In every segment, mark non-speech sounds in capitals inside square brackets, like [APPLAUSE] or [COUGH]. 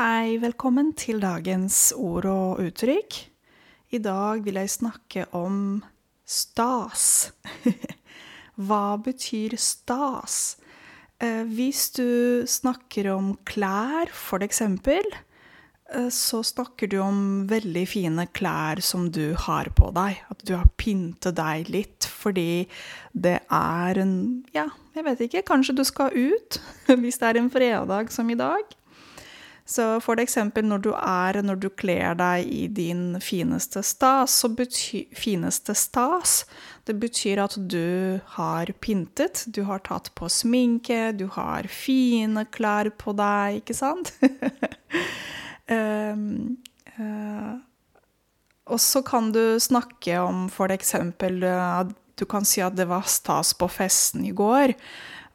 Hei, velkommen til dagens ord og uttrykk. I dag vil jeg snakke om stas. [LAUGHS] Hva betyr stas? Eh, hvis du snakker om klær, for eksempel, eh, så snakker du om veldig fine klær som du har på deg. At du har pyntet deg litt fordi det er en Ja, jeg vet ikke, kanskje du skal ut [LAUGHS] hvis det er en fredag som i dag. Så for eksempel når du er Når du kler deg i din fineste stas, så betyr Fineste stas, det betyr at du har pyntet, du har tatt på sminke, du har fine klær på deg, ikke sant? um, [LAUGHS] uh, og så kan du snakke om for eksempel at Du kan si at det var stas på festen i går.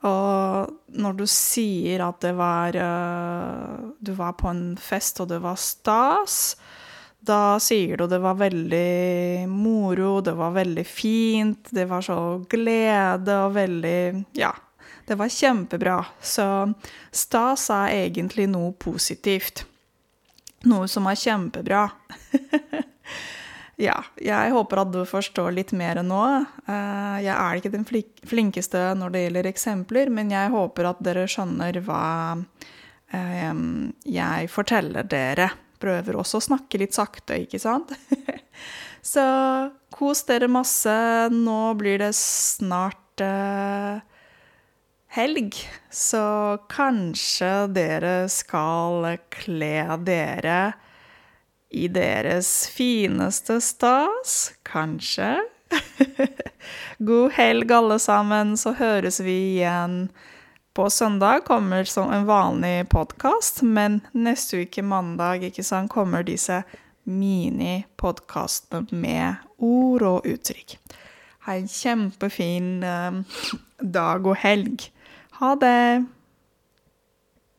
Og når du sier at det var uh, Du var på en fest, og det var stas, da sier du det var veldig moro, det var veldig fint, det var så glede og veldig Ja. Det var kjempebra. Så stas er egentlig noe positivt. Noe som er kjempebra. [LAUGHS] Ja, jeg håper at du forstår litt mer nå. Eh, jeg er ikke den flinkeste når det gjelder eksempler, men jeg håper at dere skjønner hva eh, jeg forteller dere. Prøver også å snakke litt sakte, ikke sant? [LAUGHS] Så kos dere masse. Nå blir det snart uh, helg, så kanskje dere skal kle dere i deres fineste stas, kanskje. [LAUGHS] God helg, alle sammen, så høres vi igjen. På søndag kommer som en vanlig podkast, men neste uke, mandag, ikke sant, kommer disse minipodkastene med ord og uttrykk. Ha en kjempefin uh, dag og helg. Ha det!